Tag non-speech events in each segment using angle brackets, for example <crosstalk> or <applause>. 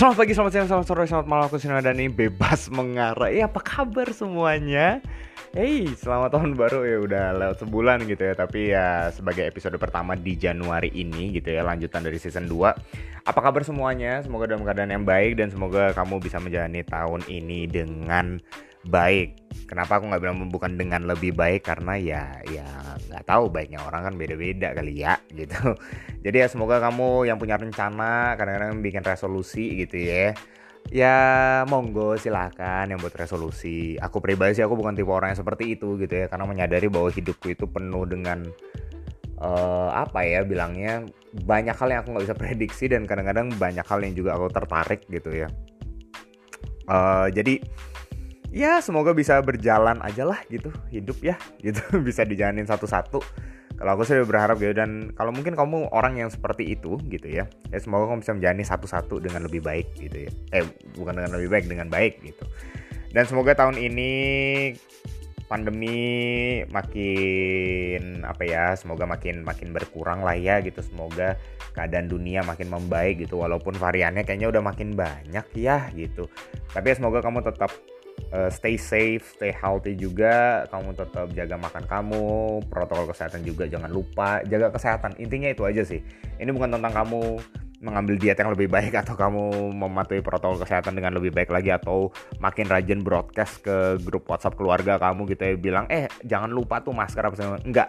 Selamat pagi, selamat siang, selamat sore, selamat malam Aku Sina dan bebas mengarah Eh apa kabar semuanya? Hey, selamat tahun baru ya Udah lewat sebulan gitu ya Tapi ya sebagai episode pertama di Januari ini gitu ya Lanjutan dari season 2 Apa kabar semuanya? Semoga dalam keadaan yang baik Dan semoga kamu bisa menjalani tahun ini dengan baik. Kenapa aku nggak bilang bukan dengan lebih baik? Karena ya ya nggak tahu baiknya orang kan beda-beda kali ya gitu. <laughs> Jadi ya semoga kamu yang punya rencana kadang-kadang bikin resolusi gitu ya. Ya monggo silahkan yang buat resolusi. Aku pribadi sih aku bukan tipe orang yang seperti itu gitu ya. Karena menyadari bahwa hidupku itu penuh dengan uh, apa ya bilangnya banyak hal yang aku nggak bisa prediksi dan kadang-kadang banyak hal yang juga aku tertarik gitu ya. Uh, jadi ya semoga bisa berjalan aja lah gitu hidup ya gitu. <laughs> Bisa dijalanin satu-satu. Kalau aku sih berharap gitu dan kalau mungkin kamu orang yang seperti itu gitu ya ya semoga kamu bisa menjalani satu-satu dengan lebih baik gitu ya. Eh bukan dengan lebih baik dengan baik gitu. Dan semoga tahun ini pandemi makin apa ya semoga makin makin berkurang lah ya gitu. Semoga keadaan dunia makin membaik gitu walaupun variannya kayaknya udah makin banyak ya gitu. Tapi ya semoga kamu tetap uh, stay safe, stay healthy juga. Kamu tetap jaga makan kamu, protokol kesehatan juga jangan lupa. Jaga kesehatan, intinya itu aja sih. Ini bukan tentang kamu mengambil diet yang lebih baik atau kamu mematuhi protokol kesehatan dengan lebih baik lagi atau makin rajin broadcast ke grup WhatsApp keluarga kamu gitu ya bilang eh jangan lupa tuh masker apa segala enggak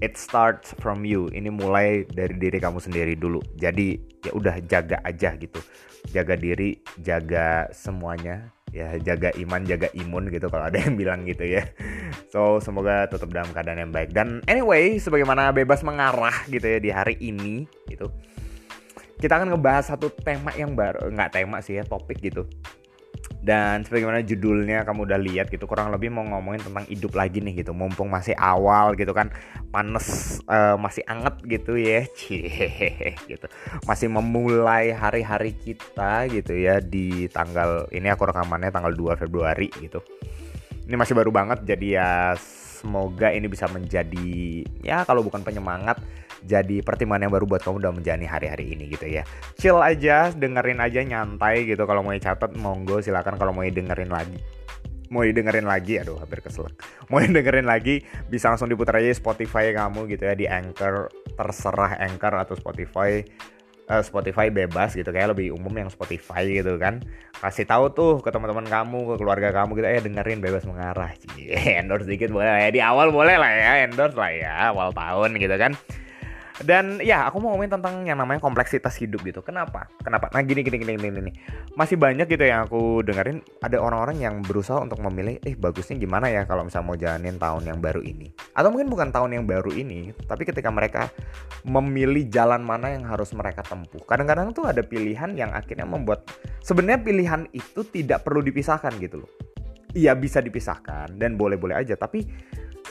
it starts from you ini mulai dari diri kamu sendiri dulu jadi ya udah jaga aja gitu jaga diri jaga semuanya ya jaga iman jaga imun gitu kalau ada yang <laughs> bilang gitu ya. So semoga tetap dalam keadaan yang baik. Dan anyway sebagaimana bebas mengarah gitu ya di hari ini gitu. Kita akan ngebahas satu tema yang baru nggak tema sih ya topik gitu dan sebagaimana judulnya kamu udah lihat gitu kurang lebih mau ngomongin tentang hidup lagi nih gitu. Mumpung masih awal gitu kan panas uh, masih anget gitu ya. <laughs> Cie gitu. Masih memulai hari-hari kita gitu ya di tanggal ini aku rekamannya tanggal 2 Februari gitu. Ini masih baru banget jadi ya semoga ini bisa menjadi ya kalau bukan penyemangat jadi pertimbangan yang baru buat kamu dalam menjalani hari-hari ini gitu ya. Chill aja, dengerin aja nyantai gitu. Kalau mau catat monggo silakan. Kalau mau dengerin lagi mau didengerin lagi aduh hampir keselak. <laughs> Mau dengerin lagi bisa langsung diputar aja Spotify kamu gitu ya di Anchor terserah Anchor atau Spotify. Uh, Spotify bebas gitu kayak lebih umum yang Spotify gitu kan. Kasih tahu tuh ke teman-teman kamu ke keluarga kamu gitu ya dengerin bebas mengarah. <laughs> Cie, endorse dikit boleh ya. Di awal boleh lah ya endorse lah ya awal tahun gitu kan dan ya aku mau ngomongin tentang yang namanya kompleksitas hidup gitu. Kenapa? Kenapa? Nah gini gini gini gini gini. Masih banyak gitu yang aku dengerin ada orang-orang yang berusaha untuk memilih eh bagusnya gimana ya kalau misalnya mau jalanin tahun yang baru ini. Atau mungkin bukan tahun yang baru ini, tapi ketika mereka memilih jalan mana yang harus mereka tempuh. Kadang-kadang tuh ada pilihan yang akhirnya membuat sebenarnya pilihan itu tidak perlu dipisahkan gitu loh. Iya bisa dipisahkan dan boleh-boleh aja, tapi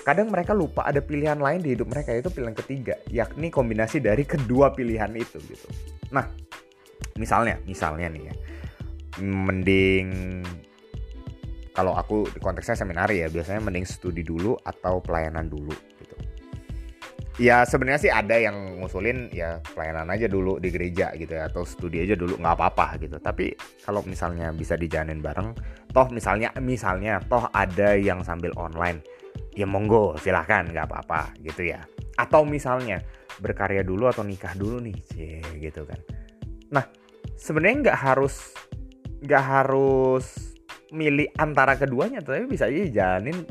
kadang mereka lupa ada pilihan lain di hidup mereka itu pilihan ketiga yakni kombinasi dari kedua pilihan itu gitu. Nah misalnya misalnya nih ya. Mending kalau aku konteksnya seminar ya biasanya mending studi dulu atau pelayanan dulu gitu. Ya sebenarnya sih ada yang ngusulin ya pelayanan aja dulu di gereja gitu ya atau studi aja dulu nggak apa-apa gitu. Tapi kalau misalnya bisa dijalanin bareng toh misalnya misalnya toh ada yang sambil online ya monggo silahkan nggak apa-apa gitu ya. Atau misalnya berkarya dulu atau nikah dulu nih cie gitu kan. Nah sebenarnya nggak harus nggak harus milih antara keduanya tapi bisa aja jalanin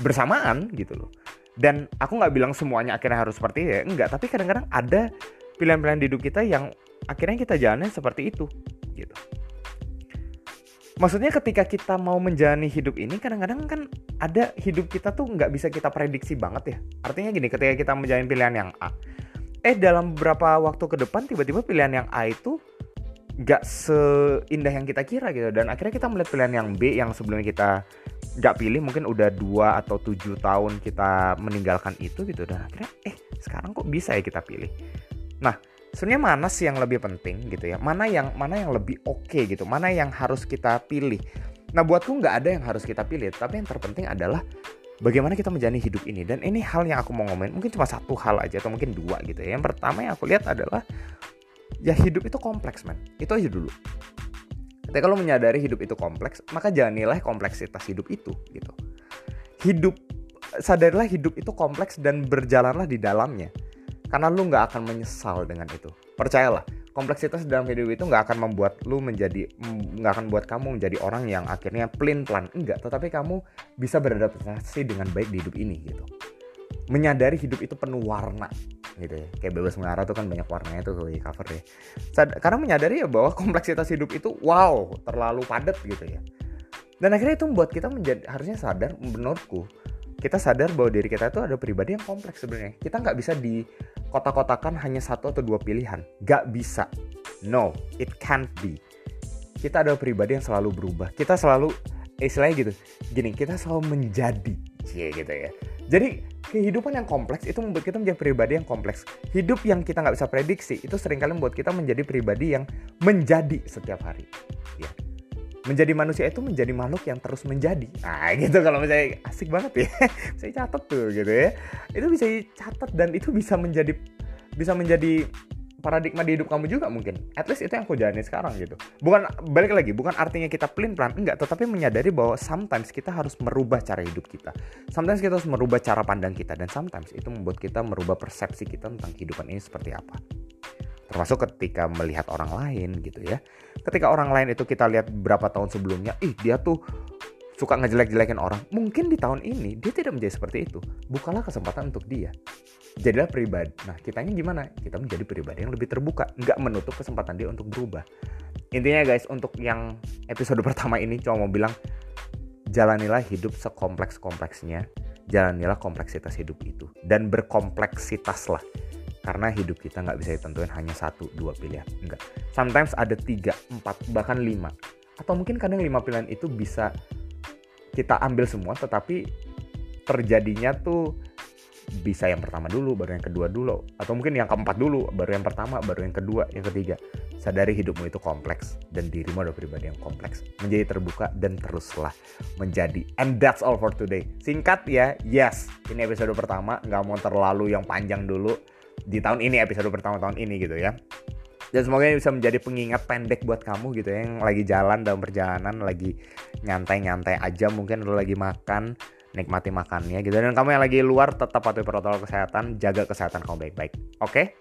bersamaan gitu loh. Dan aku nggak bilang semuanya akhirnya harus seperti ya enggak tapi kadang-kadang ada pilihan-pilihan hidup kita yang akhirnya kita jalanin seperti itu gitu maksudnya ketika kita mau menjalani hidup ini kadang-kadang kan ada hidup kita tuh nggak bisa kita prediksi banget ya. Artinya gini ketika kita menjalani pilihan yang A eh dalam beberapa waktu ke depan tiba-tiba pilihan yang A itu nggak seindah yang kita kira gitu. Dan akhirnya kita melihat pilihan yang B yang sebelumnya kita nggak pilih mungkin udah dua atau tujuh tahun kita meninggalkan itu gitu. Dan akhirnya eh sekarang kok bisa ya kita pilih? Nah sebenarnya mana sih yang lebih penting gitu ya? Mana yang mana yang lebih oke okay gitu? Mana yang harus kita pilih? Nah buatku nggak ada yang harus kita pilih tapi yang terpenting adalah bagaimana kita menjalani hidup ini. Dan ini hal yang aku mau ngomongin mungkin cuma satu hal aja atau mungkin dua gitu ya. Yang pertama yang aku lihat adalah ya hidup itu kompleks man itu aja dulu. Ketika lo menyadari hidup itu kompleks maka jangan nilai kompleksitas hidup itu gitu. Hidup sadarilah hidup itu kompleks dan berjalanlah di dalamnya karena lu nggak akan menyesal dengan itu. Percayalah kompleksitas dalam hidup itu nggak akan membuat lu menjadi nggak akan buat kamu menjadi orang yang akhirnya plain plan. Enggak tetapi kamu bisa beradaptasi dengan baik di hidup ini gitu. Menyadari hidup itu penuh warna gitu ya. Kayak bebas mengarah tuh kan banyak warnanya tuh di cover ya. Karena menyadari ya bahwa kompleksitas hidup itu wow terlalu padat gitu ya. Dan akhirnya itu membuat kita menjadi harusnya sadar menurutku kita sadar bahwa diri kita itu ada pribadi yang kompleks sebenarnya. Kita nggak bisa di kotak-kotakan hanya satu atau dua pilihan. Nggak bisa. No it can't be. Kita ada pribadi yang selalu berubah. Kita selalu eh, istilahnya gitu. Gini kita selalu menjadi. Cie gitu ya. Jadi kehidupan yang kompleks itu membuat kita menjadi pribadi yang kompleks. Hidup yang kita nggak bisa prediksi itu sering kali membuat kita menjadi pribadi yang menjadi setiap hari. Ya menjadi manusia itu menjadi makhluk yang terus menjadi. Nah <laughs> gitu kalau misalnya asik banget ya. <laughs> saya catat tuh gitu ya. Itu bisa dicatat dan itu bisa menjadi bisa menjadi paradigma di hidup kamu juga mungkin. At least itu yang aku jalani sekarang gitu. Bukan balik lagi, bukan artinya kita pelin pelan enggak, tetapi menyadari bahwa sometimes kita harus merubah cara hidup kita. Sometimes kita harus merubah cara pandang kita dan sometimes itu membuat kita merubah persepsi kita tentang kehidupan ini seperti apa termasuk ketika melihat orang lain gitu ya. Ketika orang lain itu kita lihat berapa tahun sebelumnya ih dia tuh suka ngejelek-jelekin orang. Mungkin di tahun ini dia tidak menjadi seperti itu. Bukalah kesempatan untuk dia. Jadilah pribadi. Nah kitanya gimana? Kita menjadi pribadi yang lebih terbuka. Nggak menutup kesempatan dia untuk berubah. Intinya guys untuk yang episode <laughs> pertama ini cuma mau bilang jalanilah hidup sekompleks kompleksnya jalanilah kompleksitas hidup itu. Dan berkompleksitas lah karena hidup kita nggak bisa ditentuin hanya satu dua pilihan. Enggak sometimes ada tiga empat bahkan lima. Atau mungkin kadang lima pilihan itu bisa kita ambil semua tetapi terjadinya tuh bisa yang pertama dulu baru yang kedua dulu. Atau mungkin yang keempat dulu baru yang pertama baru yang kedua yang ketiga. Sadari hidupmu itu kompleks dan dirimu adalah pribadi yang kompleks. Menjadi terbuka dan teruslah menjadi. And that's all for today. Singkat ya yes. Ini episode pertama nggak mau terlalu yang panjang dulu di tahun ini episode pertama tahun ini gitu ya. Dan semoga ini bisa menjadi pengingat pendek buat kamu gitu ya yang lagi jalan dalam perjalanan lagi nyantai-nyantai aja mungkin lo lagi makan nikmati makannya gitu. Dan kamu yang lagi luar tetap patuhi protokol kesehatan jaga kesehatan kamu baik-baik oke?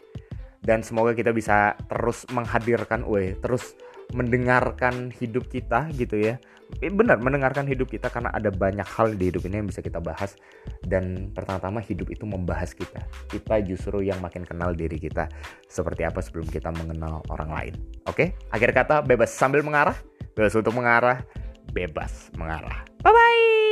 Dan semoga kita bisa terus menghadirkan, weh, terus mendengarkan hidup kita gitu ya. Eh, benar mendengarkan hidup kita karena ada banyak hal di hidup ini yang bisa kita bahas dan pertama-tama hidup itu membahas kita. Kita justru yang makin kenal diri kita seperti apa sebelum kita mengenal orang lain. Oke, akhir kata bebas sambil mengarah, bebas untuk mengarah, bebas mengarah. Bye bye.